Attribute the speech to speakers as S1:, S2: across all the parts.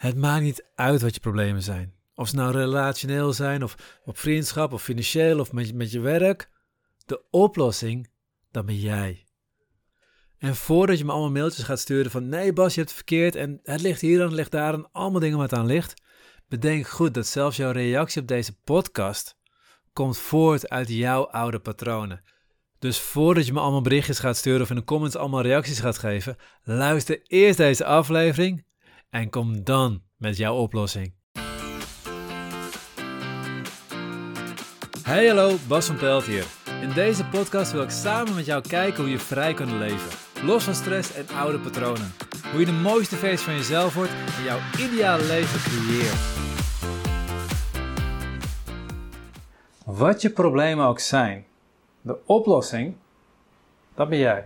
S1: Het maakt niet uit wat je problemen zijn. Of ze nou relationeel zijn, of op vriendschap, of financieel, of met, met je werk. De oplossing, dat ben jij. En voordat je me allemaal mailtjes gaat sturen van nee Bas, je hebt het verkeerd en het ligt hier en het ligt daar en allemaal dingen wat aan ligt. Bedenk goed dat zelfs jouw reactie op deze podcast komt voort uit jouw oude patronen. Dus voordat je me allemaal berichtjes gaat sturen of in de comments allemaal reacties gaat geven, luister eerst deze aflevering en kom dan met jouw oplossing. Hey hallo, Bas van Pelt hier. In deze podcast wil ik samen met jou kijken hoe je vrij kunt leven. Los van stress en oude patronen. Hoe je de mooiste versie van jezelf wordt en jouw ideale leven creëert. Wat je problemen ook zijn, de oplossing, dat ben jij.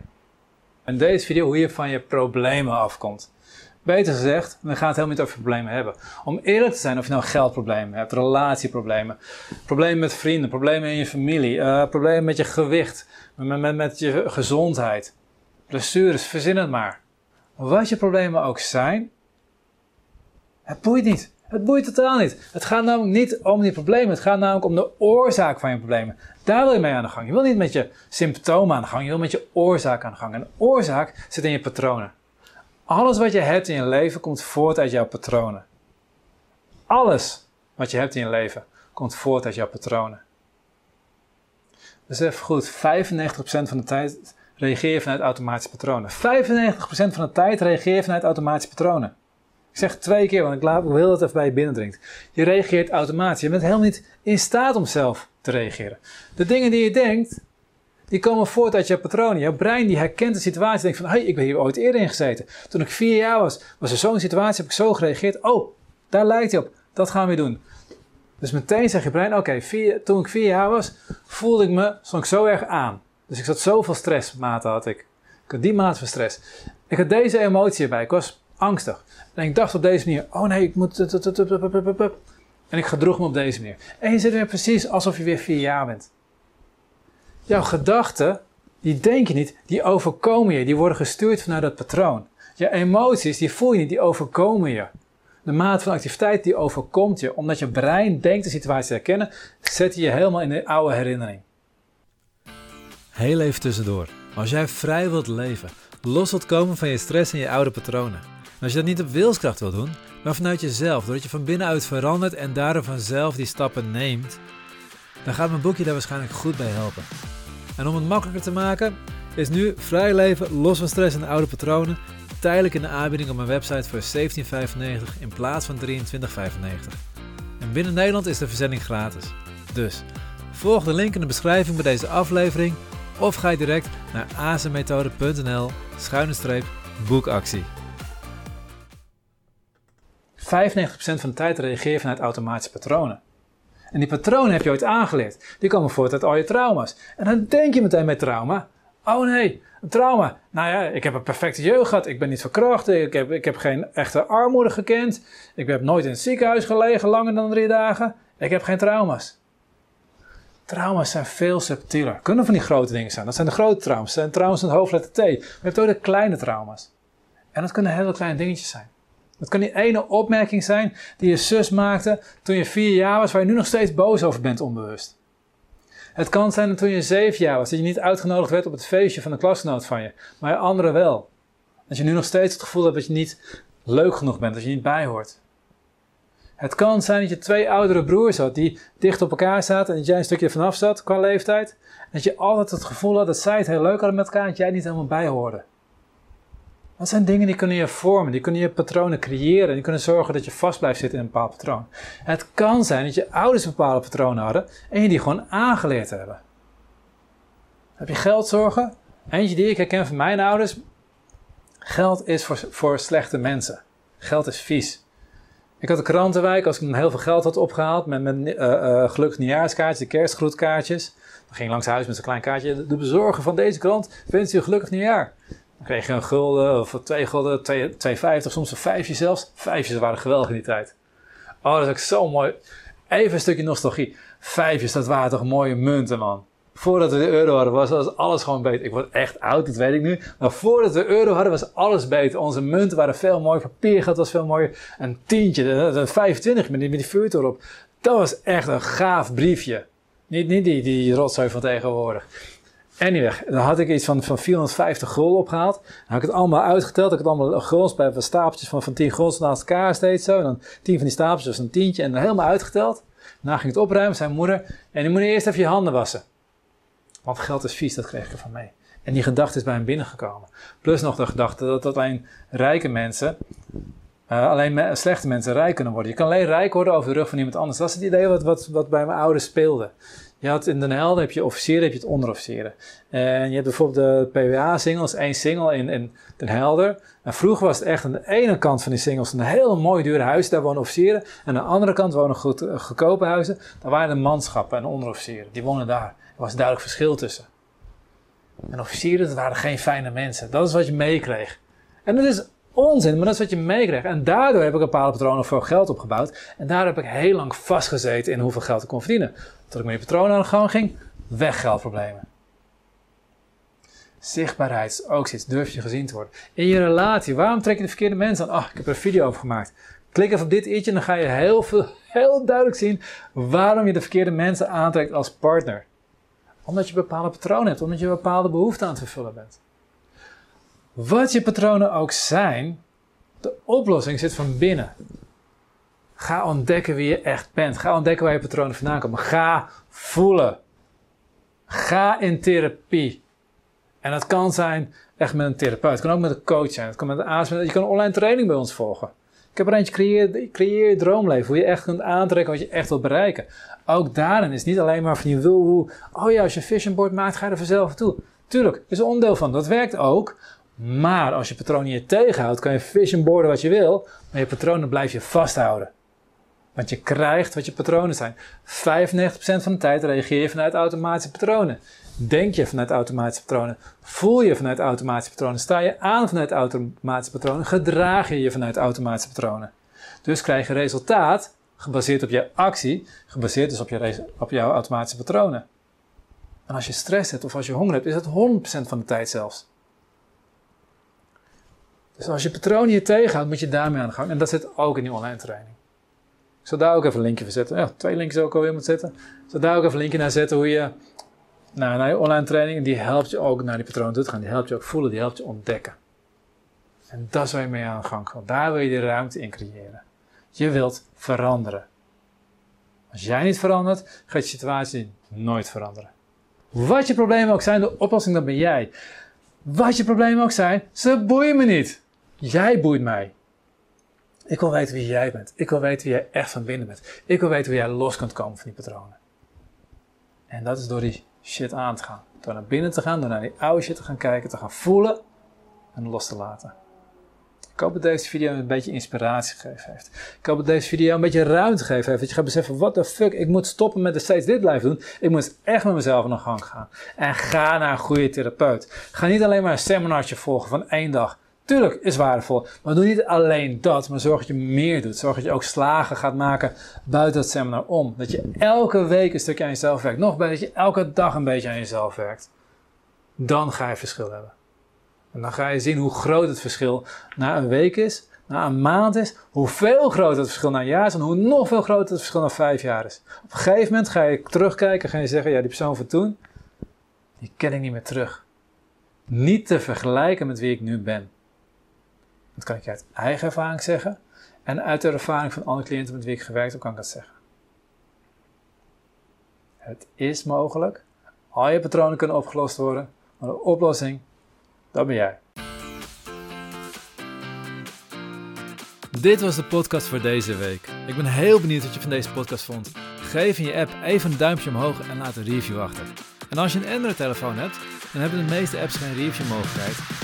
S1: In deze video hoe je van je problemen afkomt. Beter gezegd, we gaan het helemaal niet over problemen hebben. Om eerlijk te zijn, of je nou geldproblemen hebt, relatieproblemen, problemen met vrienden, problemen in je familie, uh, problemen met je gewicht, met, met, met je gezondheid, blessures, verzin het maar. Wat je problemen ook zijn, het boeit niet. Het boeit totaal niet. Het gaat namelijk niet om die problemen. Het gaat namelijk om de oorzaak van je problemen. Daar wil je mee aan de gang. Je wil niet met je symptomen aan de gang. Je wil met je oorzaak aan de gang. En de oorzaak zit in je patronen. Alles wat je hebt in je leven komt voort uit jouw patronen. Alles wat je hebt in je leven komt voort uit jouw patronen. Dus even goed, 95% van de tijd reageer je vanuit automatische patronen. 95% van de tijd reageer je vanuit automatische patronen. Ik zeg twee keer, want ik, wil dat even bij je binnendringt. Je reageert automatisch. Je bent helemaal niet in staat om zelf te reageren. De dingen die je denkt, die komen voort uit je patronen. Jouw brein die herkent de situatie en denkt van... hé, hey, ik ben hier ooit eerder in gezeten. Toen ik vier jaar was, was er zo'n situatie, heb ik zo gereageerd. Oh, daar lijkt hij op. Dat gaan we doen. Dus meteen zegt je brein, oké, toen ik vier jaar was, voelde ik me, stond ik zo erg aan. Dus ik zat zoveel stressmaten had ik. Ik had die maat van stress. Ik had deze emotie erbij. Ik was angstig. En ik dacht op deze manier, oh nee, ik moet... En ik gedroeg me op deze manier. En je zit weer precies alsof je weer vier jaar bent. Jouw gedachten, die denk je niet, die overkomen je. Die worden gestuurd vanuit dat patroon. Je emoties, die voel je niet, die overkomen je. De maat van activiteit, die overkomt je. Omdat je brein denkt de situatie te herkennen, zet je je helemaal in de oude herinnering. Heel even tussendoor. Als jij vrij wilt leven, los wilt komen van je stress en je oude patronen. En als je dat niet op wilskracht wilt doen, maar vanuit jezelf, doordat je van binnenuit verandert en daardoor vanzelf die stappen neemt, dan gaat mijn boekje daar waarschijnlijk goed bij helpen. En om het makkelijker te maken, is nu vrij leven los van stress en oude patronen tijdelijk in de aanbieding op mijn website voor 17,95 in plaats van 23,95. En binnen Nederland is de verzending gratis. Dus volg de link in de beschrijving bij deze aflevering of ga direct naar azenmethode.nl schuine boekactie. 95% van de tijd reageer vanuit automatische patronen. En die patronen heb je ooit aangeleerd. Die komen voort uit al je trauma's. En dan denk je meteen met trauma. Oh nee, een trauma. Nou ja, ik heb een perfecte jeugd gehad. Ik ben niet verkracht. Ik heb, ik heb geen echte armoede gekend. Ik heb nooit in het ziekenhuis gelegen langer dan drie dagen. Ik heb geen trauma's. Trauma's zijn veel subtieler. Kunnen van die grote dingen zijn. Dat zijn de grote trauma's. Dat zijn trauma's de hoofdletter T. Maar je hebt ook de kleine trauma's. En dat kunnen hele kleine dingetjes zijn. Het kan die ene opmerking zijn die je zus maakte toen je vier jaar was, waar je nu nog steeds boos over bent onbewust. Het kan zijn dat toen je zeven jaar was, dat je niet uitgenodigd werd op het feestje van een klasgenoot van je, maar anderen wel. Dat je nu nog steeds het gevoel hebt dat je niet leuk genoeg bent, dat je niet bijhoort. Het kan zijn dat je twee oudere broers had die dicht op elkaar zaten en dat jij een stukje vanaf zat qua leeftijd. En dat je altijd het gevoel had dat zij het heel leuk hadden met elkaar en dat jij niet helemaal bijhoorde. Dat zijn dingen die kunnen je vormen, die kunnen je patronen creëren, die kunnen zorgen dat je vast blijft zitten in een bepaald patroon. Het kan zijn dat je ouders bepaalde patronen hadden en je die gewoon aangeleerd hebben. Heb je geldzorgen? Eentje die ik herken van mijn ouders. Geld is voor, voor slechte mensen. Geld is vies. Ik had een krantenwijk, als ik heel veel geld had opgehaald met, met uh, uh, gelukkig nieuwjaarskaartjes, de kerstgroetkaartjes. Dan ging ik langs huis met zo'n klein kaartje. De bezorger van deze krant wens u een gelukkig nieuwjaar. Dan kreeg je een gulden of twee gulden, 2,50, soms een vijfje zelfs. Vijfjes waren geweldig in die tijd. Oh, dat is ook zo mooi. Even een stukje nostalgie. Vijfjes, dat waren toch mooie munten, man. Voordat we de euro hadden, was, alles gewoon beter. Ik word echt oud, dat weet ik nu. Maar voordat we de euro hadden, was alles beter. Onze munten waren veel mooier, papiergeld was veel mooier. Een tientje, de 25 met die, met die erop. Dat was echt een gaaf briefje. Niet, niet die, die rotzooi van tegenwoordig. Anyway, dan had ik iets van, van 450 gulden opgehaald. Dan had ik het allemaal uitgeteld. Ik had allemaal guldens bij stapeltjes van, van 10 guldens naast elkaar steeds zo. En dan 10 van die stapeltjes, dus een tientje. En dan helemaal uitgeteld. Daarna ging het opruimen, zijn moeder. En die moet eerst even je handen wassen. Want geld is vies, dat kreeg ik ervan mee. En die gedachte is bij hem binnengekomen. Plus nog de gedachte dat alleen rijke mensen, uh, alleen slechte mensen rijk kunnen worden. Je kan alleen rijk worden over de rug van iemand anders. Dat is het idee wat, wat, wat bij mijn ouders speelde. Je had in Den Helder heb je officieren, heb je het onderofficieren. En je hebt bijvoorbeeld de PWA-singles, één single in, in Den Helder. En vroeger was het echt aan de ene kant van die singles een heel mooi dure huis, daar wonen officieren. En aan de andere kant wonen goed, uh, goedkope huizen. Daar waren de manschappen en onderofficieren, die wonen daar. Er was een duidelijk verschil tussen. En officieren, dat waren geen fijne mensen. Dat is wat je meekreeg. En dat is onzin, maar dat is wat je meekreeg. En daardoor heb ik bepaalde patronen voor geld opgebouwd. En daar heb ik heel lang vastgezeten in hoeveel geld ik kon verdienen. Tot ik met die patronen aan de gang ging, weg geldproblemen. Zichtbaarheid is ook zoiets, durf je gezien te worden. In je relatie, waarom trek je de verkeerde mensen aan? Ach, ik heb er een video over gemaakt. Klik even op dit i'tje en dan ga je heel, veel, heel duidelijk zien waarom je de verkeerde mensen aantrekt als partner. Omdat je bepaalde patronen hebt, omdat je bepaalde behoeften aan het vervullen bent. Wat je patronen ook zijn, de oplossing zit van binnen. Ga ontdekken wie je echt bent. Ga ontdekken waar je patronen vandaan komen. Ga voelen. Ga in therapie. En dat kan zijn echt met een therapeut. Het kan ook met een coach zijn. Het kan met een ASM. Je kan online training bij ons volgen. Ik heb er eentje, creëer, creëer je droomleven. Hoe je echt kunt aantrekken wat je echt wilt bereiken. Ook daarin is niet alleen maar van je wil hoe... Oh ja, als je vision board maakt, ga je er vanzelf toe. Tuurlijk, is een onderdeel van. Dat werkt ook. Maar als je patronen je tegenhoudt, kan je vision boarden wat je wil. Maar je patronen blijf je vasthouden. Want je krijgt wat je patronen zijn. 95% van de tijd reageer je vanuit automatische patronen. Denk je vanuit automatische patronen? Voel je vanuit automatische patronen? Sta je aan vanuit automatische patronen? Gedraag je je vanuit automatische patronen? Dus krijg je resultaat gebaseerd op je actie, gebaseerd dus op, je, op jouw automatische patronen. En als je stress hebt of als je honger hebt, is dat 100% van de tijd zelfs. Dus als je patronen je tegenhoudt, moet je daarmee aan de gang. En dat zit ook in die online training. Ik zal daar ook even een linkje voor zetten. Ja, twee linkjes ook alweer moet zetten. Ik zal daar ook even een linkje naar zetten hoe je nou, naar je online training, die helpt je ook naar die patronen toe te gaan. Die helpt je ook voelen, die helpt je ontdekken. En dat waar je mee aan de gang gaat. Daar wil je de ruimte in creëren. Je wilt veranderen. Als jij niet verandert, gaat je situatie nooit veranderen. Wat je problemen ook zijn, de oplossing dan ben jij. Wat je problemen ook zijn, ze boeien me niet. Jij boeit mij. Ik wil weten wie jij bent. Ik wil weten wie jij echt van binnen bent. Ik wil weten hoe jij los kunt komen van die patronen. En dat is door die shit aan te gaan. Door naar binnen te gaan, door naar die oude shit te gaan kijken, te gaan voelen en los te laten. Ik hoop dat deze video een beetje inspiratie gegeven heeft. Ik hoop dat deze video een beetje ruimte gegeven heeft. Dat je gaat beseffen, what the fuck, ik moet stoppen met steeds dit blijven doen. Ik moet echt met mezelf aan de gang gaan. En ga naar een goede therapeut. Ga niet alleen maar een seminartje volgen van één dag. Tuurlijk is waardevol, maar doe niet alleen dat, maar zorg dat je meer doet. Zorg dat je ook slagen gaat maken buiten het seminar om. Dat je elke week een stukje aan jezelf werkt. Nog beter, dat je elke dag een beetje aan jezelf werkt. Dan ga je verschil hebben. En dan ga je zien hoe groot het verschil na een week is, na een maand is, hoeveel groter het verschil na een jaar is en hoe nog veel groter het verschil na vijf jaar is. Op een gegeven moment ga je terugkijken en ga je zeggen, ja die persoon van toen, die ken ik niet meer terug. Niet te vergelijken met wie ik nu ben. Dat kan ik uit eigen ervaring zeggen. En uit de ervaring van alle cliënten met wie ik gewerkt heb, kan ik dat zeggen. Het is mogelijk. Al je patronen kunnen opgelost worden. Maar de oplossing, dat ben jij. Dit was de podcast voor deze week. Ik ben heel benieuwd wat je van deze podcast vond. Geef in je app even een duimpje omhoog en laat een review achter. En als je een Android-telefoon hebt, dan hebben de meeste apps geen review mogelijkheid.